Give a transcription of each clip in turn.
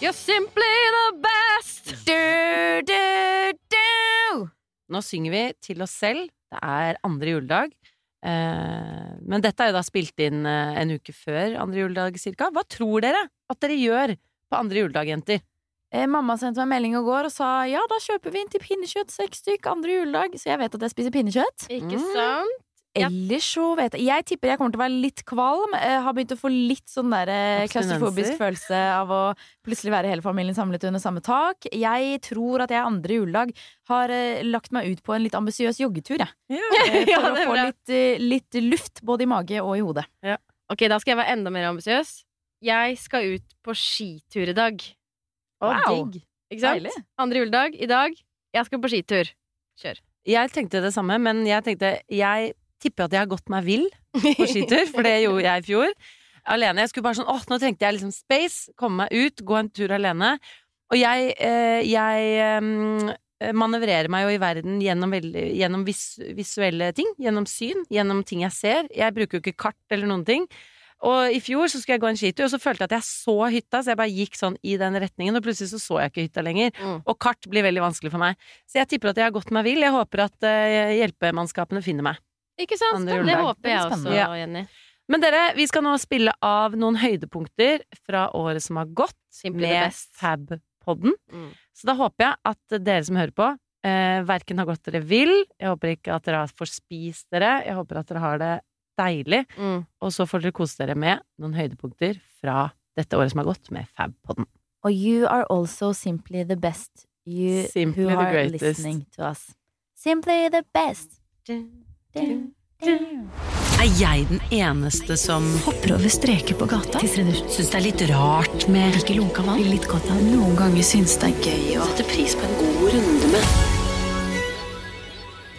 You're simply the best! Du, du, du. Nå synger vi til oss selv. Det er andre juledag. Eh, men dette er jo da spilt inn eh, en uke før andre juledag cirka. Hva tror dere at dere gjør på andre juledag, jenter? Eh, mamma sendte meg melding i går og sa ja, da kjøper vi inn til pinnekjøtt seks stykk andre juledag, så jeg vet at jeg spiser pinnekjøtt. Ikke Mm. sant? Ja. Ellers så vet jeg Jeg tipper jeg kommer til å være litt kvalm. Jeg har begynt å få litt sånn der eh, klaustrofobisk følelse av å plutselig være hele familien samlet under samme tak. Jeg tror at jeg andre juledag har eh, lagt meg ut på en litt ambisiøs joggetur, jeg. Eh, Ja, For det er å få litt, eh, litt luft både i mage og i hodet. Ok, da skal jeg være enda mer ambisiøs. Jeg skal ut på skitur i dag. Wow. digg. Ikke sant? Deilig. Andre juledag i dag. Jeg skal på skitur. Kjør. Jeg tenkte det samme, men jeg tenkte Jeg tipper at jeg har gått meg vill på skitur, for det gjorde jeg i fjor. Alene. Jeg skulle bare sånn åh, nå trengte jeg liksom space, komme meg ut, gå en tur alene. Og jeg, eh, jeg eh, manøvrerer meg jo i verden gjennom, gjennom vis, visuelle ting. Gjennom syn, gjennom ting jeg ser. Jeg bruker jo ikke kart eller noen ting. Og i fjor så skulle jeg gå en skitur, og så følte jeg at jeg så hytta, så jeg bare gikk sånn i den retningen, og plutselig så så jeg ikke hytta lenger. Mm. Og kart blir veldig vanskelig for meg. Så jeg tipper at jeg har gått meg vill. Jeg håper at eh, hjelpemannskapene finner meg. Ikke sant? Andre Det håper jeg også, ja. Jenny. Men dere, vi skal nå spille av noen høydepunkter fra året som har gått, Simply med. Fab-podden. Mm. Så da håper jeg at dere som hører på, eh, verken har gått dere vill, jeg håper ikke at dere har forspist dere, jeg håper at dere har det deilig, Mm. og så får dere kose dere med noen høydepunkter fra dette året som har gått, med Fab-podden. Og you are also simply the best. You Simply who are greatest. listening to us. Simply the best. Er jeg den eneste som Hopper over streker på gata. syns det er litt rart med Ikke lunka vann. Litt godt av. Noen ganger syns det er gøy å sette pris på en god runde med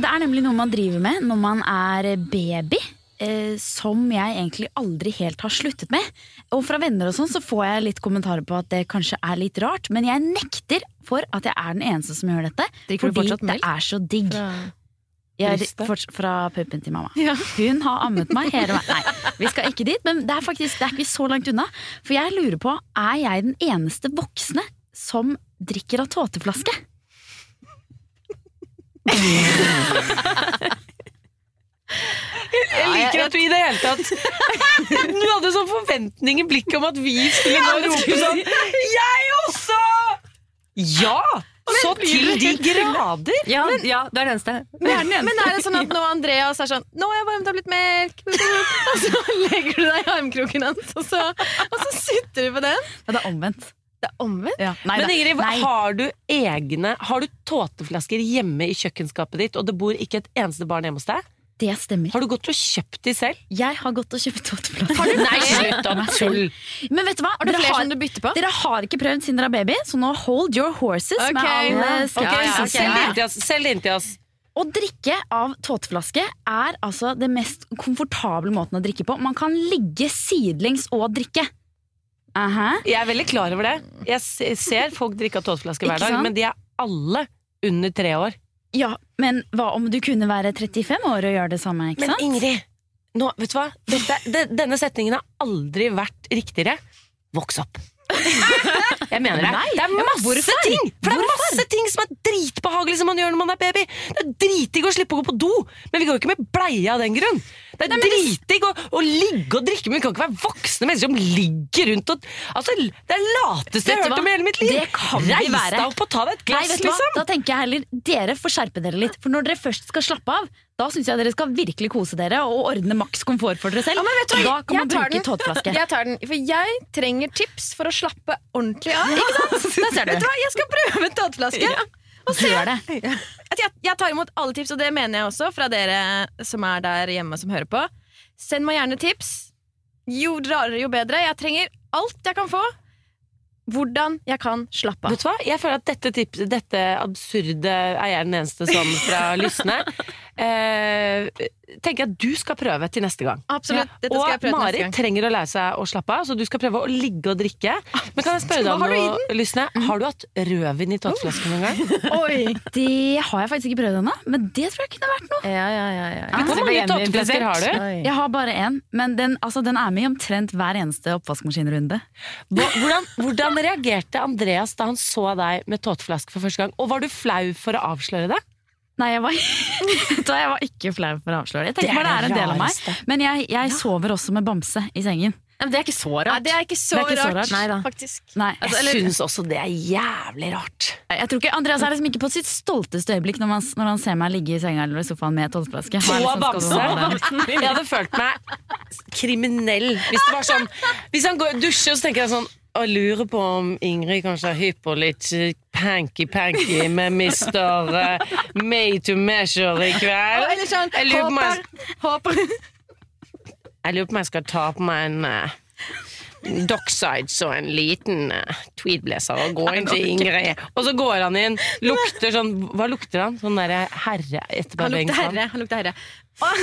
Det er nemlig noe man driver med når man er baby. Eh, som jeg egentlig aldri helt har sluttet med. Og fra venner og sånn så får jeg litt kommentarer på at det kanskje er litt rart, men jeg nekter for at jeg er den eneste som gjør dette. Drikker fordi det er så digg. Jeg, for, fra puppen til mamma. Hun har ammet meg hele veien. Nei, vi skal ikke dit, men det er faktisk det er ikke så langt unna. For jeg lurer på, er jeg den eneste voksne som drikker av tåteflaske? Jeg liker at du i det hele tatt Du hadde sånn forventning i blikket om at vi skulle nå rope sånn Jeg også! Ja! Så til de grader! Ja, ja det er det eneste. Men, men er det sånn at nå Andreas er sånn 'Nå har jeg varmet opp litt melk', og så legger du deg i armkroken hans, og så, og så sitter du på den? Ja, det er omvendt. Det er omvendt. Ja. Nei, Men. Ingrid, Nei. har du egne Har du tåteflasker hjemme i kjøkkenskapet ditt, og det bor ikke et eneste barn hjemme hos deg? Det stemmer. Har du gått og kjøpt de selv? Jeg har gått og kjøpt tåteflaske. Nei, slutt å tulle! Men vet du hva? Har du Dere flere har, som du bytter på? dere har ikke prøvd siden dere er baby, så nå hold your horses okay. med alle Ok, skeptisk. Selg det inn til oss. Å drikke av tåteflaske er altså det mest komfortable måten å drikke på. Man kan ligge sidelengs og drikke. Aha. Jeg er veldig klar over det. Jeg ser folk drikke av tåteflaske hver dag, men de er alle under tre år. Ja, men hva om du kunne være 35 år og gjøre det samme, ikke Men sant? Ingrid, nå, vet du hva? Dette, de, denne setningen har aldri vært riktigere. Voks opp. Jeg mener det. Nei, Det er masse hvorfor? ting For det er masse ting som er dritbehagelig som man gjør når man er baby. Det er dritdigg å slippe å gå på do, men vi går jo ikke med bleie av den grunn. Det er dritdigg å, å ligge og drikke, men vi kan ikke være voksne mennesker som ligger rundt og Altså, Det er lateste jeg har hørt hva? om i hele mitt liv. Det kan vi Reis være. deg opp og ta deg et glass, Nei, liksom. Da tenker jeg heller Dere får skjerpe dere litt. For når dere først skal slappe av, da syns jeg dere skal virkelig kose dere og ordne maks komfort for dere selv. Ja, da kan man bruke tåteflaske. Jeg tar den, for jeg trenger tips for å slappe ordentlig av. Ikke sant? Der ser du. Vet du hva? Jeg skal prøve tåteflaske. Gjør det. Jeg, jeg tar imot alle tips, og det mener jeg også fra dere som er der hjemme som hører på. Send meg gjerne tips. Jo rarere, jo bedre. Jeg trenger alt jeg kan få. Hvordan jeg kan slappe av. Vet du hva? Jeg føler at dette, tips, dette absurde er jeg den eneste som fra lystne. Eh, tenker jeg at du skal prøve til neste gang. Absolutt. Dette skal jeg og prøve neste Marit trenger å lære seg å slappe av, så du skal prøve å ligge og drikke. Men kan jeg spørre deg om noe, Lysne? Har du hatt rødvin i tåteflasken noen gang? Oi! Det har jeg faktisk ikke prøvd ennå, men det tror jeg kunne vært noe. Ja, ja, ja, ja. Hvor mange tåteflasker har du? Jeg har bare én, men den, altså, den er med i omtrent hver eneste oppvaskmaskinrunde. Hvordan, hvordan reagerte Andreas da han så deg med tåteflaske for første gang? Og var du flau for å avsløre det? Nei, jeg var, jeg var ikke flau for å avsløre det. Jeg Det tenker er bare det er en del av meg. Men jeg, jeg sover også med bamse i sengen. Men det er ikke så rart. Nei, det er ikke så, er ikke så rart, rart. Nei da. faktisk. Nei, Jeg eller- syns også det er jævlig rart. Jeg tror ikke Andreas er liksom ikke på sitt stolteste øyeblikk når, man, når han ser meg ligge i senga eller i sofaen med er liksom, det? Jeg hadde følt meg kriminell hvis det var sånn Hvis han går og dusjer, så tenker jeg sånn og lurer på om Ingrid kanskje er hypp på litt eh, panky-panky med Mr. uh, Made to Measure i kveld. Eller sånn, Jeg lurer håper, håper. jeg lurer på om jeg skal ta på meg en uh, Docksides og en liten uh, tweedblazer og gå inn til Ingrid. Og så går han inn, lukter sånn Hva lukter han? Sånn derre herre Han lukter herre. Han lukter herre. Og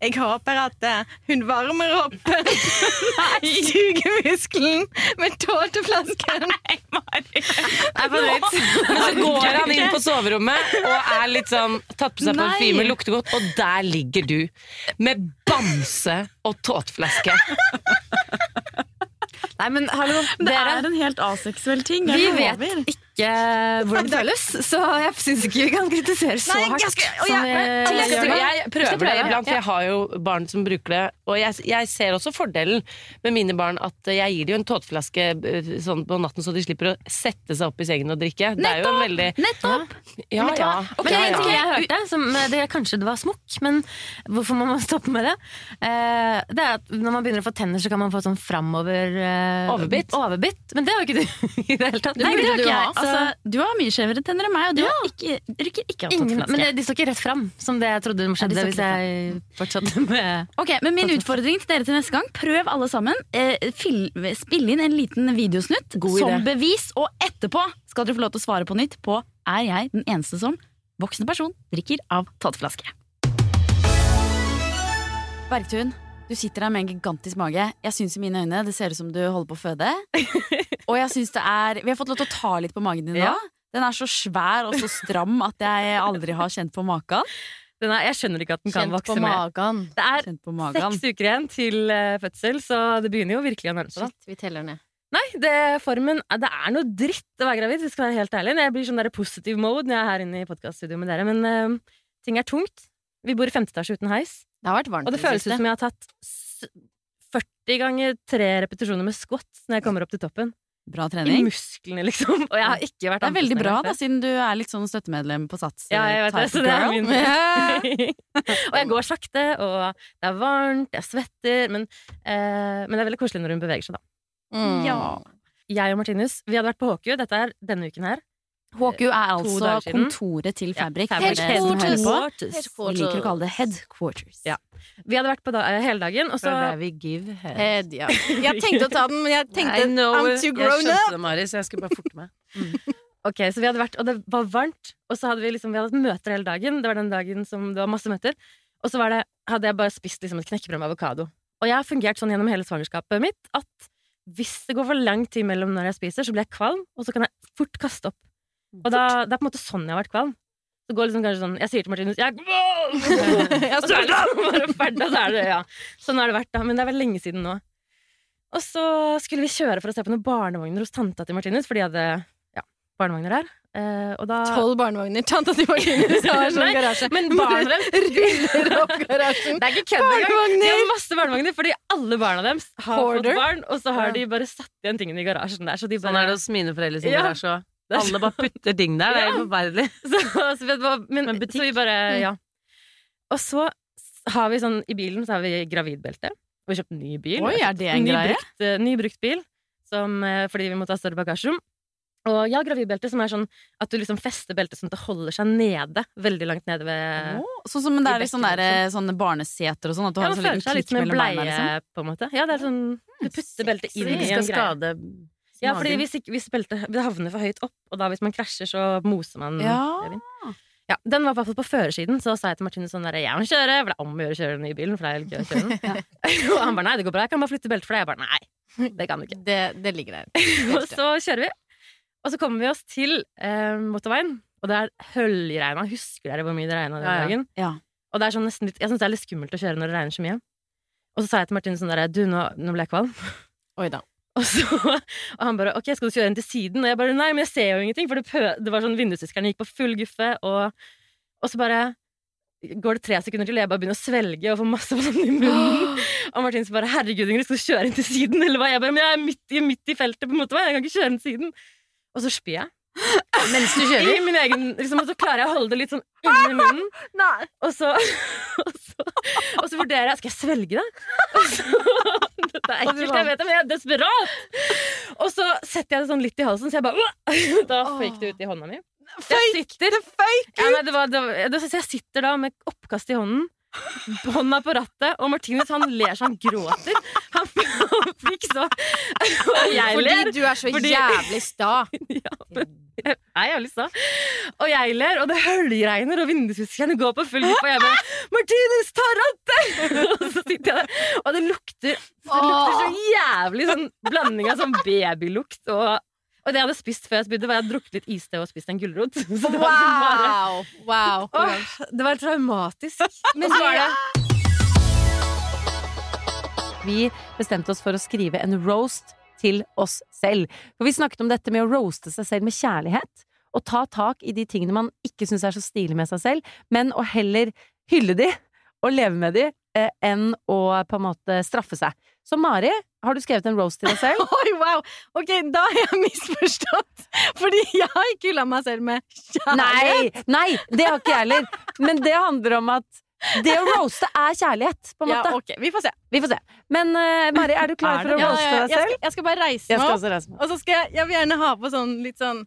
jeg håper at eh, hun varmer opp sugemuskelen med tåteflasken. Nei, Mari. Men så går han inn på soverommet og er litt sånn tatt på seg parfyme, lukter godt, og der ligger du med bamse og tåteflaske. Nei, men hallo, Det dere. er en helt aseksuell ting. Vi vet lover. Ikke hvordan det føles, så jeg syns ikke vi kan kritisere så hardt. jeg skal- jeg- men- prøver det iblant, for jeg har jo barn som bruker det. Og jeg, ser også fordelen med mine barn at jeg gir dem jo en tåteflaske eh, sånn på natten, så de slipper å sette seg opp i sengen og drikke. Det er jo en veldig Nettopp! Ja, ja. Men det en ting jeg hørte, som det, kanskje det var smokk, men hvorfor må man stoppe med det? Eh, det er at når man begynner å få tenner, så kan man få sånn framover eh, Overbitt. overbitt. Men det har jo ikke du i det hele tatt. Nei, det burde har ikke jeg. ha. Altså, du har mye skjevere tenner enn meg, og du har ikke, rykker ikke av Ingen, men det, de står ikke rett fram, som det jeg trodde de skjedde står hvis jeg fortsatte med Ok, men Min utfordring til dere til neste gang, prøv alle sammen. Eh, spill inn en liten videosnutt God som idé. bevis, og etterpå skal dere få lov til å svare på nytt på er jeg den eneste som voksen person drikker av tåteflaske. Bergtun, du sitter der med en gigantisk mage. Jeg syns i mine øyne det ser ut som du holder på å føde. Og jeg synes det er Vi har fått lov til å ta litt på magen din nå. Ja. Den er så svær og så stram at jeg aldri har kjent på maken. Den er, jeg skjønner ikke at den kan Kjent vokse mer. Det er seks uker igjen til eh, fødsel, så det begynner jo virkelig å nærme seg. Shit, vi teller ned. Nei, det, formen, det er noe dritt å være gravid, jeg skal være helt ærlig. Jeg blir sånn der positive mode når jeg er her inne i podcaststudio med dere, men uh, ting er tungt. Vi bor i femte etasje uten heis, Det har vært varmt og det føles ut som jeg har tatt 40 ganger tre repetisjoner med squats når jeg kommer opp til toppen. Bra trening. I musklene, liksom. Og jeg har ikke vært Det er veldig bra, da, siden du er litt sånn støttemedlem på Sats. Ja, jeg vet det, så det er min. Yeah. Og jeg går sakte, og det er varmt, jeg svetter, men, eh, men det er veldig koselig når hun beveger seg, da. Mm. Ja. Jeg og Martinus, vi hadde vært på HQ, dette er denne uken her. HQ er altså kontoret til Ja, Fabrik. Som hører på. Headquarters. Vi liker å kalle det headquarters. Ja. Vi hadde vært på da, eh, hele dagen, og så we give head. Head, ja. Jeg tenkte å ta den, men jeg tenkte know I'm too Jeg grown skjønte up. det, Mari, så jeg skulle bare forte meg. Ok, så vi hadde vært, og det var varmt, og så hadde vi liksom, vi hadde hatt møter hele dagen. Det var den dagen som det var masse møter. Og så var det, hadde jeg bare spist liksom et knekkebrød med avokado. Og jeg har fungert sånn gjennom hele svangerskapet mitt at hvis det går for lang tid mellom når jeg spiser, så blir jeg kvalm, og så kan jeg fort kaste opp. Og da, det er på en måte sånn jeg har vært kvalm. Så går liksom kanskje sånn, Jeg sier til Martinus jeg jeg! Og så er det bare ferdig, og så er det, ja. Sånn har det vært, da. Men det er vel lenge siden nå. Og så skulle vi kjøre for å se på noen barnevogner hos tanta til Martinus, for de hadde ja, barnevogner her. Eh, og da Tolv barnevogner. Tanta til Martinus har sånn garasje. Men barna deres ruller opp garasjen. Det er ikke kødd engang! De har masse barnevogner, fordi alle barna deres har Hoarder. fått barn, og så har de bare satt igjen tingene i garasjen der. Så de Sånn er det hos mine foreldre sin Ja. garasje òg. Alle bare putter ting der. Det er helt forferdelig. så, så, vet du men, Men butikk. så vi bare Mm. Ja. Og så har vi sånn I bilen så har vi gravidbelte. Og vi har kjøpt ny bil. Oi, er det en ny greie? Brukt, eh, ny brukt bil som, eh, fordi vi måtte ha større bagasjerom. Og ja, gravidbelte, som er sånn at du liksom fester beltet sånn at det holder seg nede. Veldig langt nede ved Sånn som det er litt sånn der, sånne barneseter og sånn, at du Ja, har en sånn liten klikk mellom beina. Liksom. på en måte. Ja, det er sånn Du putter beltet Så inn det i ikke en skal greie. skade Ja, fordi hvis, ikke, hvis beltet det havner for høyt opp, og da hvis man krasjer, så moser man Ja. babyen. Ja, den var i hvert fall på førersiden, så sa jeg til Martine sånn der, jeg må kjøre, for det er om å gjøre å kjøre den nye bilen, for det er gøy å kjøre den. og han bare nei, det går bra, jeg kan bare flytte beltet for deg. Jeg bare nei, det kan du ikke. Det, det ligger der. og så kjører vi, og så kommer vi oss til eh, motorveien, og det er høljregna. Husker dere hvor mye det regna den Ja, ja. dagen? Ja. Og det er sånn nesten litt, jeg syns det er litt skummelt å kjøre når det regner så mye. Og så sa jeg til Martine sånn der, du, nå, nå ble jeg kvalm. Oi da. Og, så, og han bare 'ok, skal du kjøre inn til siden?' Og jeg bare 'nei, men jeg ser jo ingenting', for det, det var sånn vindusviskeren gikk på full guffe, og, og så bare går det tre sekunder til, og jeg bare begynner å svelge og får masse vann i munnen. Og Martin så bare 'herregud, Ingrid, skal du kjøre inn til siden?' Eller hva? Jeg bare 'men jeg er midt i, midt i feltet på motorveien, jeg kan ikke kjøre inn til siden'. Og så spyr jeg. Mens du kjører? I min egen, liksom, og så klarer jeg å holde det litt sånn under munnen. Nei. Og så, og, så, og så vurderer jeg Skal jeg svelge det. Og så, dette er ekkelt, jeg vet det, men jeg er desperat. Og så setter jeg det sånn litt i halsen, så jeg bare Da føyk det ut i hånda mi. Ja, nei, det var, det var, så jeg sitter da med oppkast i hånden. Hånda på rattet, og Martinus han ler så han gråter. Fikk så Og jeg ler. du er så fordi- jævlig sta. Ja, men jeg er jævlig sta. Og jeg ler, og det høljregner, og vindusviskerne går på full guffe, og jeg bare 'Martinus, ta rattet!' og så sitter jeg der, og det lukter, det lukter så jævlig sånn blanding av sånn babylukt og og det jeg hadde spist før jeg spydde, var jeg hadde drukket litt iste og spist en gulrot. Liksom bare Wow! wow. Åh, det var traumatisk. Men så var det Vi bestemte oss for å skrive en roast til oss selv. For vi snakket om dette med å roaste seg selv med kjærlighet. Og ta tak i de tingene man ikke syns er så stilig med seg selv, men å heller hylle de og leve med de, eh, enn å på en måte straffe seg. Så Mari, har du skrevet en roast til deg selv? Oi, wow! Ok, da har jeg misforstått. Fordi jeg har ikke hylla meg selv med kjærlighet. Nei! Nei, det har ikke jeg heller. Men det handler om at det å roaste er kjærlighet, på en Ja, okay. Vi får se. Vi får se. Men uh, Mari, er du klar for å Ja, roaste ja, deg jeg, skal, selv? jeg skal bare reise meg opp, reise og så skal jeg, jeg vil gjerne ha på sånn litt sånn?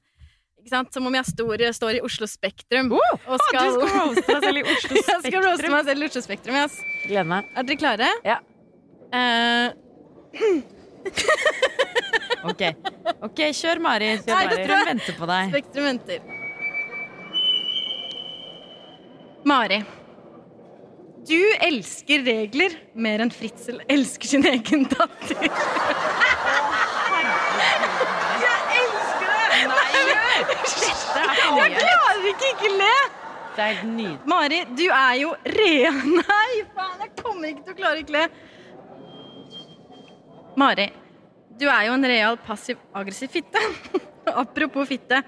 Som om jeg står, står i Oslo Spektrum. og skal, Du skal roaste deg selv i Oslo Spektrum? jeg skal roaste meg selv i Oslo Spektrum. Yes. Gleder meg. Er dere klare? Ja. Uh, Ok, Ok, kjør, Mari. Kjør, Nei, Mari. jeg- venter på deg. Spektrum venter. Mari. Du elsker regler mer enn Fritzel elsker sin egen datter. Jeg elsker det! Jeg klarer ikke ikke le! Det er helt nydelig. Mari, du er jo rea... Nei, faen, jeg kommer ikke til å klare ikke le. Mari, du er jo en real passiv-aggressiv fitte. Apropos fitte.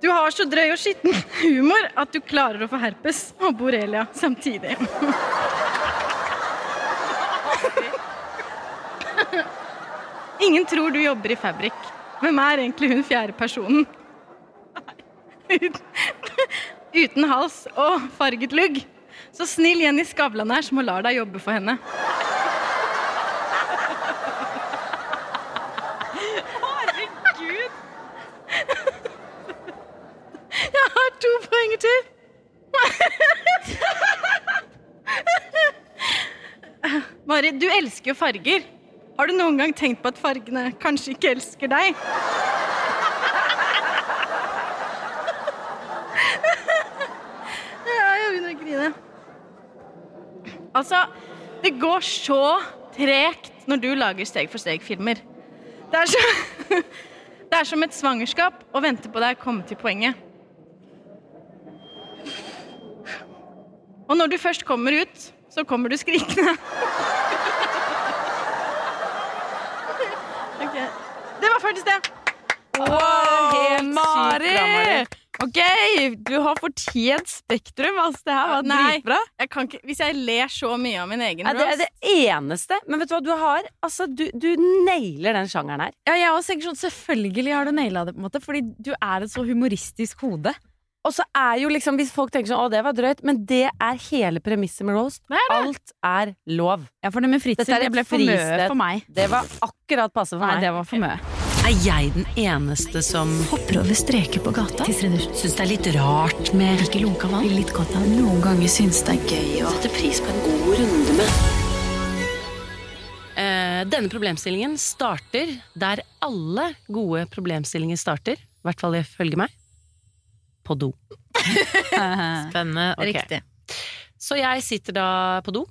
Du har så drøy og skitten humor at du klarer å få herpes og borrelia samtidig. Ingen tror du jobber i Fabrik. Hvem er egentlig hun fjerde personen? Uten, hals og farget lugg. Så snill Jenny Skavlan er som lar deg jobbe for henne. Jeg har to poenger til. Mari, du elsker jo farger. Har du noen gang tenkt på at fargene kanskje ikke elsker deg? Ja, jeg begynner å grine. Altså, det går så tregt når du lager steg-for-steg-filmer. Det er så Det er som et svangerskap å vente på deg å komme til poenget. Og når du først kommer ut, så kommer du skrikende. okay. Det var faktisk det. Helt Mari! Ok, du har fortjent Spektrum. Altså, det her var dritbra. Jeg hvis jeg ler så mye av min egen Ja, det er det eneste. Men vet du hva du har? Altså, du, du nailer den sjangeren her. Ja, jeg også tenker sånn, Selvfølgelig har du naila det, på en måte fordi du er et så humoristisk hode. Og så er jo liksom, hvis folk tenker sånn 'Å, det var drøyt', men det er hele premisset med roast. Alt er lov. Ja, for det med fritid, er det et ble for mye for meg. Det var akkurat passe for Nei, meg. det var for mye. Er jeg den eneste som Hopper over streker på gata. syns det er litt rart med Ikke lunka vann. Litt godt av. Noen ganger syns det er gøy å sette pris på en god runde med Eh, Denne problemstillingen starter der alle gode problemstillinger starter. I hvert fall ifølge meg. På do. Spennende. Okay. Riktig. Så jeg sitter da på do.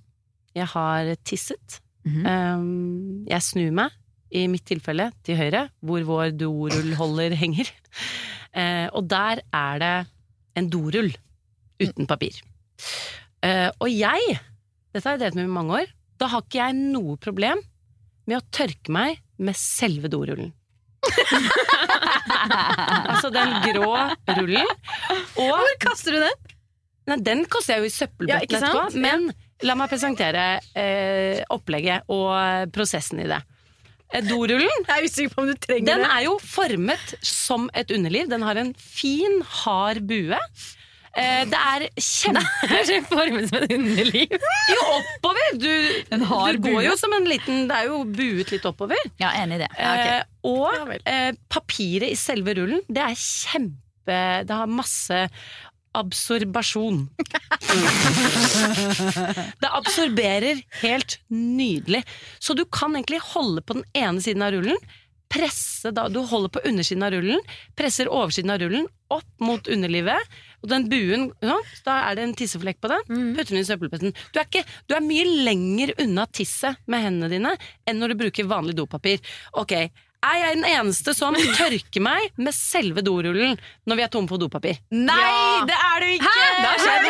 Jeg har tisset. Mhm. Um, jeg snur meg, i mitt tilfelle, til høyre, hvor vår dorullholder henger. Eh, og der er det en dorull uten papir. Eh, og jeg, dette har jeg drevet med i mange år, da har ikke jeg noe problem med å tørke meg med selve dorullen. altså den grå rullen. Og Hvor kaster du den? Nei, den kaster jeg jo i søppelbøtten ja, etterpå. Men la meg presentere eh, opplegget og prosessen i det. Eh, Dorullen Jeg er usikker på om du trenger den det. er jo formet som et underliv. Den har en fin, hard bue. Eh, det er kjempe... Som et hundeliv. Jo, oppover! Du, du går jo som en liten Det er jo buet litt oppover. Ja, enig i det. Eh, og Ja eh, papiret i selve rullen, det er kjempe Det har masse absorbasjon. det absorberer helt nydelig. Så du kan egentlig holde på den ene siden av rullen, presse da, Du holder på undersiden av rullen, presser oversiden av rullen opp mot underlivet, og den buen, ja, da er det en tisseflekk på den, putter den i søppelbøtten. Du du er mye lenger unna tisset med hendene dine enn når du bruker vanlig dopapir. Ok, er jeg den eneste som tørker meg med selve dorullen når vi er tomme for dopapir? Nei, det er du ikke! Det har skjedd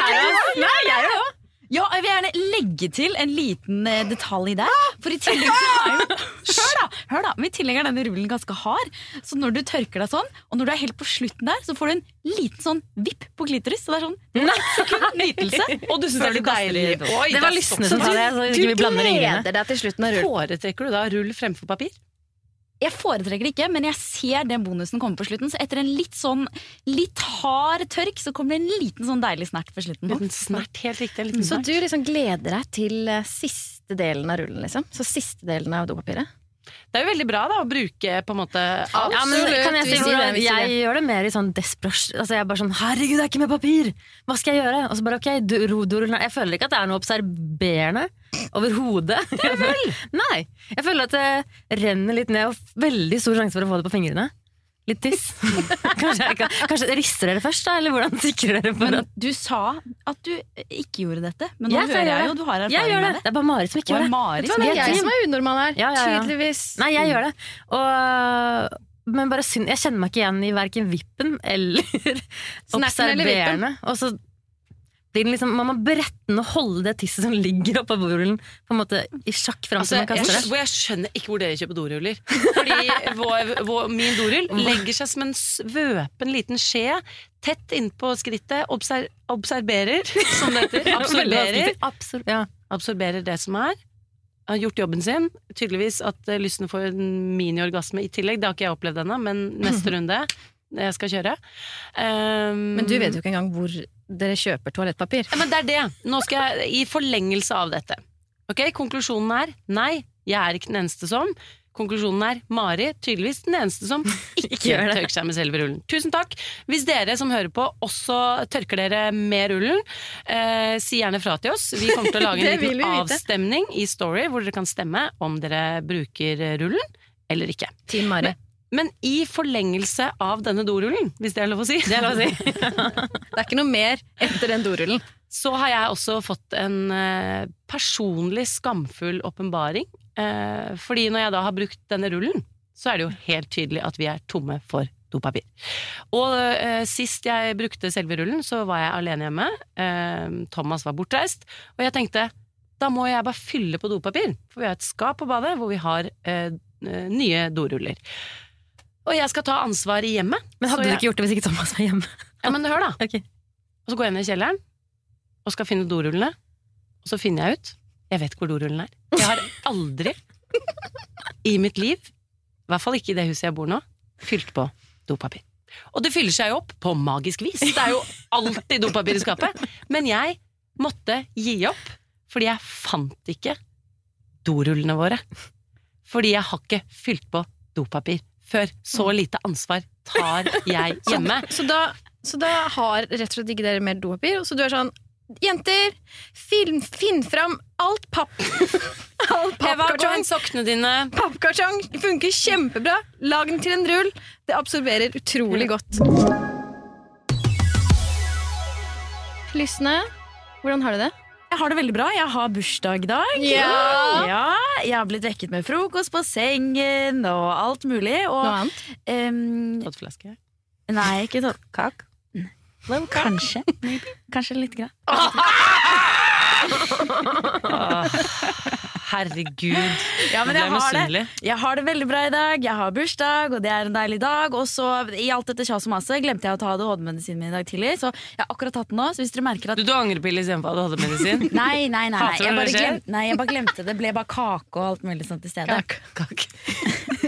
her òg. Ja, jeg vil gjerne legge til en liten eh, detalj der. For i tillegg så er jo Hør, da! hør da, men I tillegg er denne rullen ganske hard. Så når du tørker deg sånn, og når du er helt på slutten der, så får du en liten sånn vipp på klitoris. Så det er sånn ett sekund nytelse. Og du syns det er litt deilig? Oi, Det var lystne som sa det, så ikke vi blander rullen. Foretrekker du da rull fremfor papir? Jeg foretrekker det ikke, men jeg ser den bonusen komme på slutten. Så etter en litt sånn litt hard tørk, så kommer det en liten sånn deilig snert på slutten. Liten snert, helt riktig. liten snert. Så du liksom gleder deg til siste delen av rullen, liksom? Så siste delen av dopapiret? Det er jo veldig bra da å bruke på en måte alt. Ja, men kan jeg si hvordan Jeg gjør det mer i sånn desperasjon altså Jeg er bare sånn 'herregud, det er ikke med papir'! Hva skal jeg gjøre? Og så bare ok, do- dorullen er- Jeg føler ikke at det er noe observerende overhodet. Nei! Jeg føler at det renner litt ned, og veldig stor sjanse for å få det på fingrene. Litt tiss. Kanskje, kanskje rister dere først, da? Eller hvordan sikrer dere for at du sa at du ikke gjorde dette, men nå Jeg hører jeg jo du har Jeg erfaring gjør det! med det. Det er bare Marit som ikke gjør det. Mari Det er jeg jeg som er unormal her. Ja, ja, ja. Tydeligvis. Nei, jeg gjør det. Og, men bare synd, jeg kjenner meg ikke igjen i verken vippen eller observerende. Og så den liksom, man må brette og holde det tisset som ligger oppå borullen, på en måte i sjakk fram Altså, til man jeg, kaster det. hvor jeg skjønner ikke hvor dere kjøper doruller. Fordi vår, vår, min dorull legger seg som en svøpen liten skje tett innpå skrittet. Obser, observerer, som det heter. Absorberer. Absor ja. absorberer det som er. Har gjort jobben sin. Tydeligvis at lysten får en miniorgasme i tillegg. Det har ikke jeg opplevd ennå, men neste runde jeg skal kjøre. Um, Men du vet jo ikke engang hvor dere kjøper toalettpapir. ja, men det er det. Nå skal jeg i forlengelse av dette. Ok, Konklusjonen er nei, jeg er ikke den eneste som. Konklusjonen er Mari, tydeligvis den eneste som ikke tørker seg med selve rullen. Tusen takk. Hvis dere som hører på også tørker dere med rullen, eh, si gjerne fra til oss. Vi kommer til å lage en liten avstemning i Story hvor dere kan stemme om dere bruker rullen eller ikke. Team Mari. Men i forlengelse av denne dorullen, hvis det er lov å si, Det er lov å si. Det er ikke noe mer etter den dorullen. så har jeg også fått en eh, personlig skamfull åpenbaring. Eh, fordi når jeg da har brukt denne rullen, så er det jo helt tydelig at vi er tomme for dopapir. Og eh, sist jeg brukte selve rullen, så var jeg alene hjemme. Thomas var bortreist. Og jeg tenkte da må jeg bare fylle på dopapir, for vi har et skap på badet hvor vi har nye doruller. Og jeg skal ta ansvar i hjemmet. Men hadde du jeg- ikke gjort det hvis ikke Thomas var hjemme? Ja, men hør da. Okay. Og så går jeg ned i kjelleren og skal finne dorullene. Og så finner jeg ut Jeg vet hvor dorullen er. Jeg har aldri i mitt liv, i hvert fall ikke i det huset jeg bor nå, fylt på dopapir. Og det fyller seg jo opp på magisk vis. Det er jo alltid dopapir i skapet. Men jeg måtte gi opp, fordi jeg fant ikke dorullene våre. Fordi jeg har ikke fylt på dopapir før. Så lite ansvar tar jeg hjemme. Så da, så da har rett og slett ikke dere mer dopapir, så du er sånn Jenter, film, finn fram alt papp. All pappkartong. sokkene dine. Pappkartong funker kjempebra. Lag den til en rull. Det absorberer utrolig godt. Lysne, hvordan har du det? Jeg har det veldig bra. Jeg har bursdag i dag. Ja. Ja, jeg har blitt vekket med frokost på sengen og alt mulig. Og, Noe annet? em, Våtflaske. nei, ikke sånn Kak. Kanskje. Kanskje litt grann. Herregud. Ja, men jeg har det. Jeg har det veldig bra i dag. Jeg har bursdag, og det er en deilig dag. Og så, i alt dette kjas og maset, glemte jeg å ta ADHD-medisinen min i dag tidlig. Så jeg har akkurat tatt den nå. Så hvis dere merker at Du, du angrepille istedenfor at du hadde medisin? Nei, nei, nei. nei. Jeg, bare glemte, nei jeg bare glemte det. Det ble bare kake og alt mulig sånt i stedet. Kake. Kake.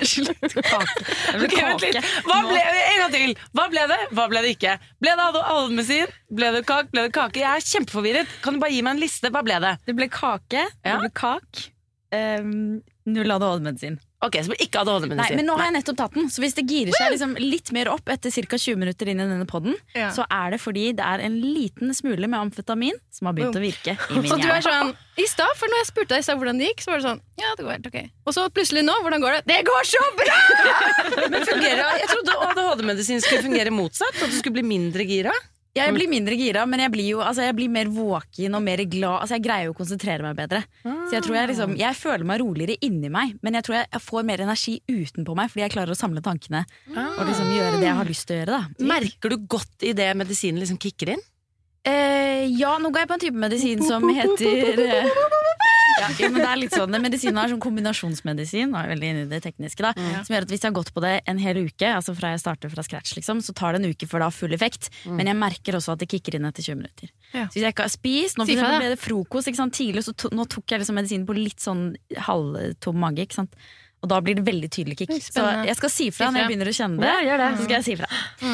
Det ble vent litt. kake. Hva ble? En gang til! Hva ble det? Hva ble det ikke? Ble det ADHD-medisin? Ble det kak? Ble det kake? Jeg er kjempeforvirret. Kan du bare gi meg en liste? Hva ble det? Det ble kake. Ja. Det ble kak. Um, null ADHD-medisin. Ok, så ikke Nei, ADHD-medisin. men nå har jeg nettopp tatt den, så hvis det girer seg liksom litt mer opp etter ca. 20 minutter inn i denne podden, Ja. så er det fordi det er en liten smule med amfetamin som har begynt å virke i min Så du er sånn I stad, for når jeg spurte deg i stad hvordan det gikk, så var det sånn Ja, det går helt ok. Og så plutselig nå, hvordan går det? Det går så bra! Men fungerer, jeg trodde ADHD-medisin skulle fungere motsatt. At du skulle bli mindre gira. Jeg blir mindre gira, men jeg blir jo altså, jeg blir mer våken og mer glad. Altså, jeg greier jo å konsentrere meg bedre. Så jeg tror jeg liksom Jeg føler meg roligere inni meg, men jeg tror jeg, jeg får mer energi utenpå meg fordi jeg klarer å samle tankene og liksom gjøre det jeg har lyst til å gjøre. Da. Merker du godt i det medisinen liksom kicker inn? Eh, ja, nå går jeg på en type medisin som heter eh, ja, ja, men det er litt sånn, Medisinen er sånn kombinasjonsmedisin, er veldig inne i det tekniske, da, som gjør at hvis jeg har gått på det en hel uke, altså fra jeg starter fra scratch, liksom, så tar det en uke før det har full effekt. Men jeg merker også at det kicker inn etter 20 minutter. Ja. Så hvis jeg ikke har spist Nå ble det frokost ikke sant, tidlig, så to, nå tok jeg liksom medisinen på litt sånn halvtom mage. Ikke sant? Og da blir det veldig tydelig kick. Så jeg skal si fra når jeg begynner å kjenne det. Ja, gjør det. Så skal jeg si fra.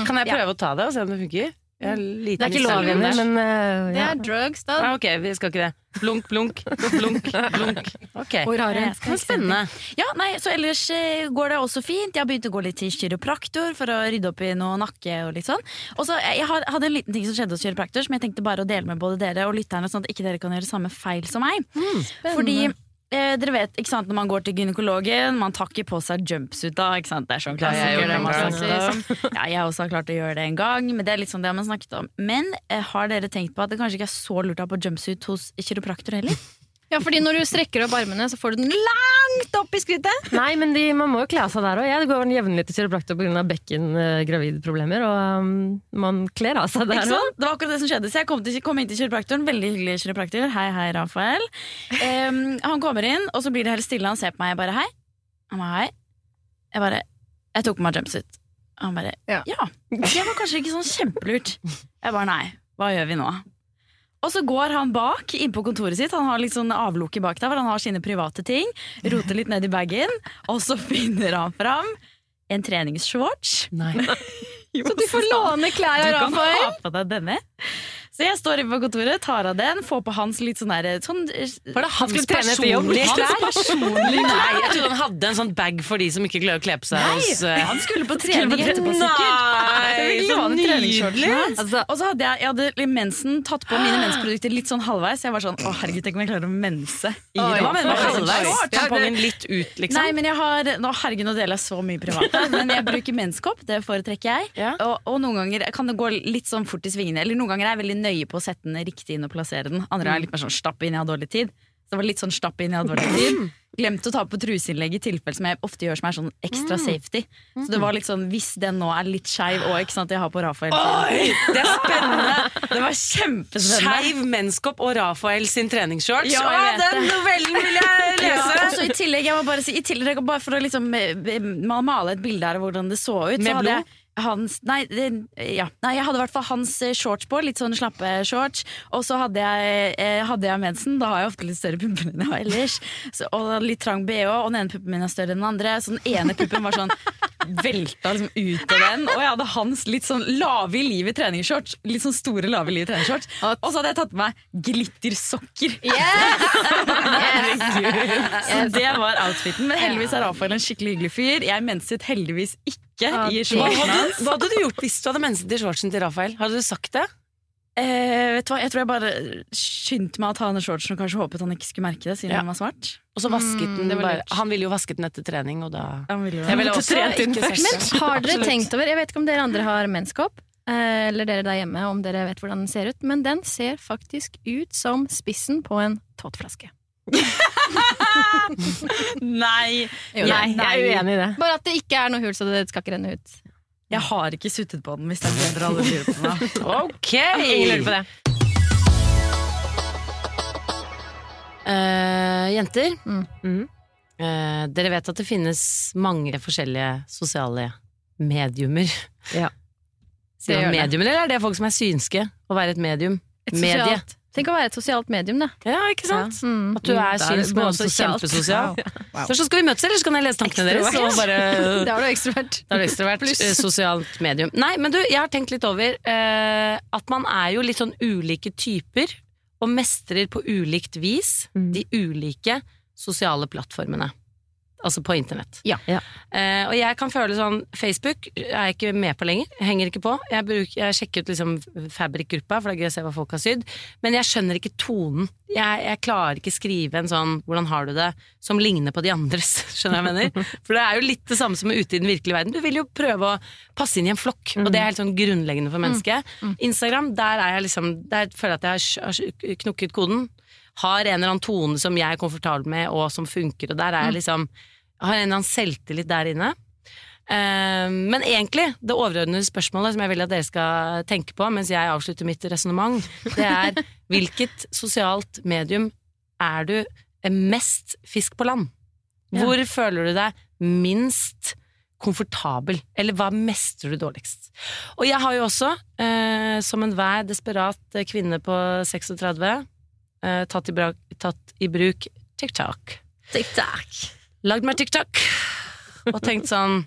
Kan jeg Ja. prøve å ta det og se om det funker? Liten Det er ikke lov ennå, der. men eh, Det er drugs, da. Ah, ok, vi skal ikke det. Blunk, blunk, blunk, blunk. Ok, Hvor har hun? spennende. Ja, nei, så ellers eh, går det også fint. Jeg har begynt å gå litt til kiropraktor for å rydde opp i noe nakke og litt sånn. Og så eh, Jeg hadde en liten ting som skjedde hos kiropraktor som jeg tenkte bare å dele med både dere og lytterne, sånn at ikke dere kan gjøre samme feil som meg. Fordi eh, dere vet, ikke sant, Når man går til gynekologen, man tar ikke på seg jumpsuit da. ikke sant? Det er sånn jeg klassiker. gjort det en man gang. snakker om. Ja, jeg også har klart å gjøre det en gang, men det er litt sånn det man snakket om. Men eh, har dere tenkt på at det kanskje ikke er så lurt å ha på jumpsuit hos kiropraktor heller? Ja, fordi når du strekker opp armene, så får du den langt opp i skrittet. Nei, men de, man må jo kle av seg der òg. Jeg går jevnlig til kiropraktor pga. bekken-gravidproblemer, og um, man kler av seg der òg. Det var akkurat det som skjedde. Så jeg kom, til, kom inn til kiropraktoren. Veldig hyggelig kiropraktor. Hei, hei, Rafael. Um, han kommer inn, og så blir det helt stille. Han ser på meg. Jeg bare hei. Han bare hei. Jeg bare Jeg tok på meg jumpsuit. Han bare Ja. ja. Det var kanskje ikke sånn kjempelurt. Jeg bare nei. Hva gjør vi nå? Og så går han bak inn på kontoret sitt. Han har litt sånn avlukke bak der, hvor han har sine private ting. Roter litt ned i bagen, og så finner han fram en treningsshorts. Nei. Så du får låne klær Du kan ha på deg denne. Så jeg står inne på kontoret, tar av den, får på hans litt sånn derre sånn, Var det hans personlige klær? personlige Nei, jeg trodde han hadde en sånn bag for de som ikke klarer å kle på seg hos Nei, eh, han skulle på trening etterpå, sikkert. Så nydelig! Altså, Og så hadde jeg, jeg hadde mensen, tatt på mine mensprodukter litt sånn halvveis. Jeg var sånn, å herregud, tenk om jeg klarer å mense i mener du med halvveis? Tampongen litt ut, liksom? Nei, men jeg har nå, Herregud, nå deler jeg så mye privat. Men jeg bruker menskopp, det foretrekker jeg. Ja. Og, og noen ganger kan det gå litt sånn fort i svingene. Eller noen ganger er jeg veldig nøye på å sette den riktig inn og plassere den. Andre er litt mer sånn stapp inn, jeg har dårlig tid. Så det var litt sånn stapp inn, jeg har dårlig tid. Glemte å ta på truseinnlegg i tilfelle som jeg ofte gjør som er sånn ekstra safety. Så det var litt sånn, hvis den nå er litt skeiv òg, ikke sant, jeg har på Rafael Oi, det er spennende! Det var kjempespennende. Skeiv menskopp og Rafael sin treningsshorts. Ja, Å, den det. novellen vil jeg Ja, og lese! så i tillegg, jeg må bare si, i tillegg, bare for å liksom eh, eh, male et bilde her av hvordan det så ut Med så hadde blod? jeg hans, nei, det, ja. nei, jeg hadde i hvert fall hans eh, shorts på, litt sånn slappe shorts. Og så hadde jeg, eh, hadde jeg mensen. Da har jeg ofte litt større pupper enn jeg har ellers. Så, og litt trang bh, og den ene puppen min er større enn den andre. Så den ene puppen var sånn velta liksom ut av den. Og jeg hadde hans litt sånn lave i livet treningsshorts. Litt sånn store lave i livet treningsshorts. Og så hadde jeg tatt på meg glittersokker. Så det var outfiten. Men heldigvis er Rafael en skikkelig hyggelig fyr. Jeg menset heldigvis ikke i Hva shortsen hadde, hans. hva hadde du gjort hvis du hadde menset i shortsen til Rafael? Hadde du sagt det? Eh, vet du hva, Jeg tror jeg bare skyndte meg å ta av shortsen og kanskje håpet han ikke skulle merke det, siden Ja. han var svart. Og så vasket den bare. Han ville jo vasket den etter trening, og da Han ville jo Jeg ville også trent inn først. Men har dere tenkt over Jeg vet ikke om dere andre har menskopp, eh, eller dere der hjemme, om dere vet hvordan den ser ut, men den ser faktisk ut som spissen på en tåtflaske. Nei! Jo, Nei, jeg er uenig i det. Bare at det ikke er noe hull, så det skal ikke renne ut. Jeg har ikke suttet på den, hvis det er det dere alle lurer på Meg. Ok! Ingen lurer på det. Uh, jenter, Mm. Mhm. eh, dere vet at det finnes mange forskjellige sosiale mediumer. Ja. Sier Det man gjør det. mediumer, eller er det folk som er synske? Å være et medium? Et sosialt, tenk å være et sosialt medium, da. Ja, ikke sant? Mm. At du er Da er synsk, men også kjempesosial. Wow. Så, så skal vi møtes, eller så kan jeg lese tankene deres? Og bare Da er du ekstrovert. Da er du ekstrovert. eh, Sosialt medium. Nei, men du, jeg har tenkt litt over uh, at man er jo litt sånn ulike typer, og mestrer på ulikt vis Mm. de ulike sosiale plattformene. Altså på internett. Ja. Ja. Eh, og jeg kan føle sånn Facebook er jeg ikke med på lenger. Henger ikke på. Jeg, bruker, jeg sjekker ut liksom Fabrik-gruppa, for det er gøy å se hva folk har sydd. Men jeg skjønner ikke tonen. Jeg, jeg klarer ikke skrive en sånn 'hvordan har du det' som ligner på de andres. Skjønner jeg mener? For det er jo litt det samme som ute i den virkelige verden. Du vil jo prøve å passe inn i en flokk, og det er helt sånn grunnleggende for mennesket. Instagram, der er jeg liksom Der føler jeg at jeg har knukket koden. Har en eller annen tone som jeg er komfortabel med, og som funker, og der er jeg liksom har en eller annen selvtillit der inne. Eh, men egentlig, det overordnede spørsmålet som jeg vil at dere skal tenke på mens jeg avslutter mitt resonnement, det er hvilket sosialt medium er du mest fisk på land? Hvor føler du deg minst komfortabel, eller hva mestrer du dårligst? Og jeg har jo også, eh, som enhver desperat kvinne på 36, eh, tatt, i bra, tatt i bruk TikTok. TikTok. Lagd meg TikTok, og tenkt sånn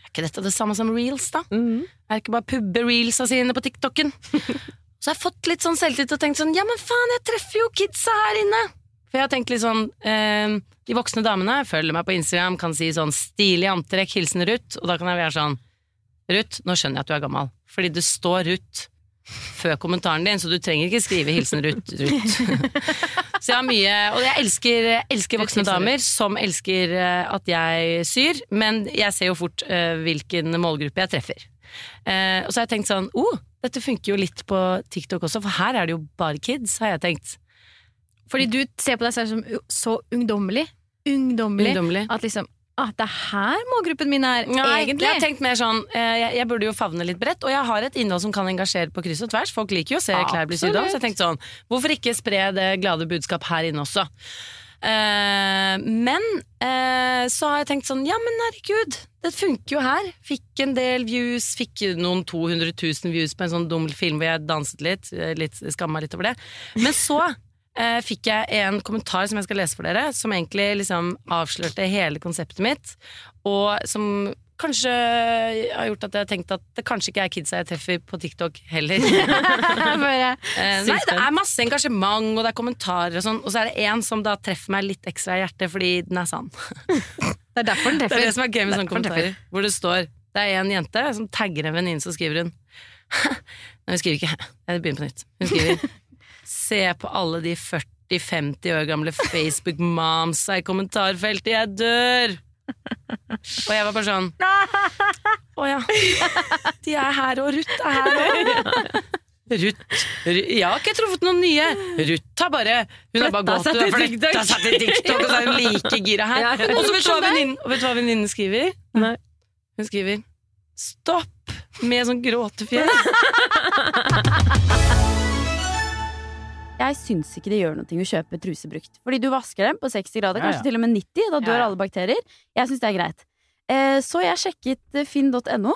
Er ikke dette det samme som reels, da? Mhm. Er ikke bare pubbe reelsa sine på TikToken? Så jeg har fått litt sånn selvtillit og tenkt sånn Ja, men faen, jeg treffer jo kidsa her inne! For jeg har tenkt litt sånn eh, De voksne damene følger meg på Instagram, kan si sånn stilig antrekk, hilsen Ruth, og da kan jeg være sånn Ruth, nå skjønner jeg at du er gammel, fordi det står Ruth før kommentaren din, så du trenger ikke skrive 'hilsen Ruth'. Så jeg har mye Og jeg elsker, elsker voksne damer som elsker eh, at jeg syr, men jeg ser jo fort eh, hvilken målgruppe jeg treffer. Eh, og så har jeg tenkt sånn oh, dette funker jo litt på TikTok også, for her er det jo bare kids, har jeg tenkt. Fordi du ser på deg selv som så ungdommelig. Ungdommelig. Ungdommelig. At liksom ah, Det er her målgruppen min er, Nei, egentlig. Jeg har tenkt mer sånn eh, jeg, jeg burde jo favne litt bredt, og jeg har et innhold som kan engasjere på kryss og tvers. Folk liker jo å se klær bli sydd om, så jeg tenkte sånn Hvorfor ikke spre det glade budskap her inne også? Uh, men uh, så har jeg tenkt sånn Ja, men herregud, det funker jo her. Fikk en del views, fikk noen 200 000 views på en sånn dum film hvor jeg danset litt. litt Skamma litt over det. Men så eh, fikk jeg en kommentar som jeg skal lese for dere, som egentlig liksom avslørte hele konseptet mitt, og som kanskje har gjort at jeg har tenkt at det kanskje ikke er kidsa jeg treffer på TikTok heller. Bare, Eh, nei, det er masse engasjement, og det er kommentarer og sånn, og så er det en som da treffer meg litt ekstra i hjertet fordi den er sann. det er derfor den treffer. Det er det som er gøy med sånne kommentarer, hvor det står Det er en jente som tagger en venninne, så skriver hun Nei, hun skriver ikke Jeg begynner på nytt. Hun skriver Se på alle de 40-50 år gamle Facebook-momsa i kommentarfeltet, jeg dør! Og jeg var bare sånn Å ja. De er her, og Ruth er her òg. Ruth Jeg har ikke truffet noen nye. Ruth har bare Hun har bare gått og flytta seg til TikTok, og så er hun like gira her. Og så vet du hva venninnen skriver? Nei. Hun skriver 'stopp' med sånn gråtefjes. Jeg syns ikke det gjør noe å kjøpe truser brukt. Fordi du vasker dem på 60 grader, Ja, ja. kanskje til og med 90. Da dør Ja, alle bakterier. Jeg syns det er greit. Eh, så jeg sjekket eh, finn.no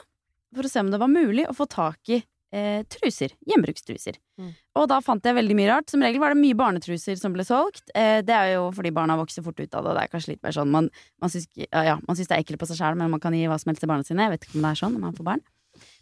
for å se om det var mulig å få tak i eh, truser. Hjemmebrukstruser. Mm. Og da fant jeg veldig mye rart. Som regel var det mye barnetruser som ble solgt. Eh, det er jo fordi barna vokser fort ut av det, og det er kanskje litt mer sånn Man, man syns ja, ja, man syns det er ekkelt på seg sjæl, men man kan gi hva som helst til barna sine. Jeg vet ikke om det er sånn når man får barn.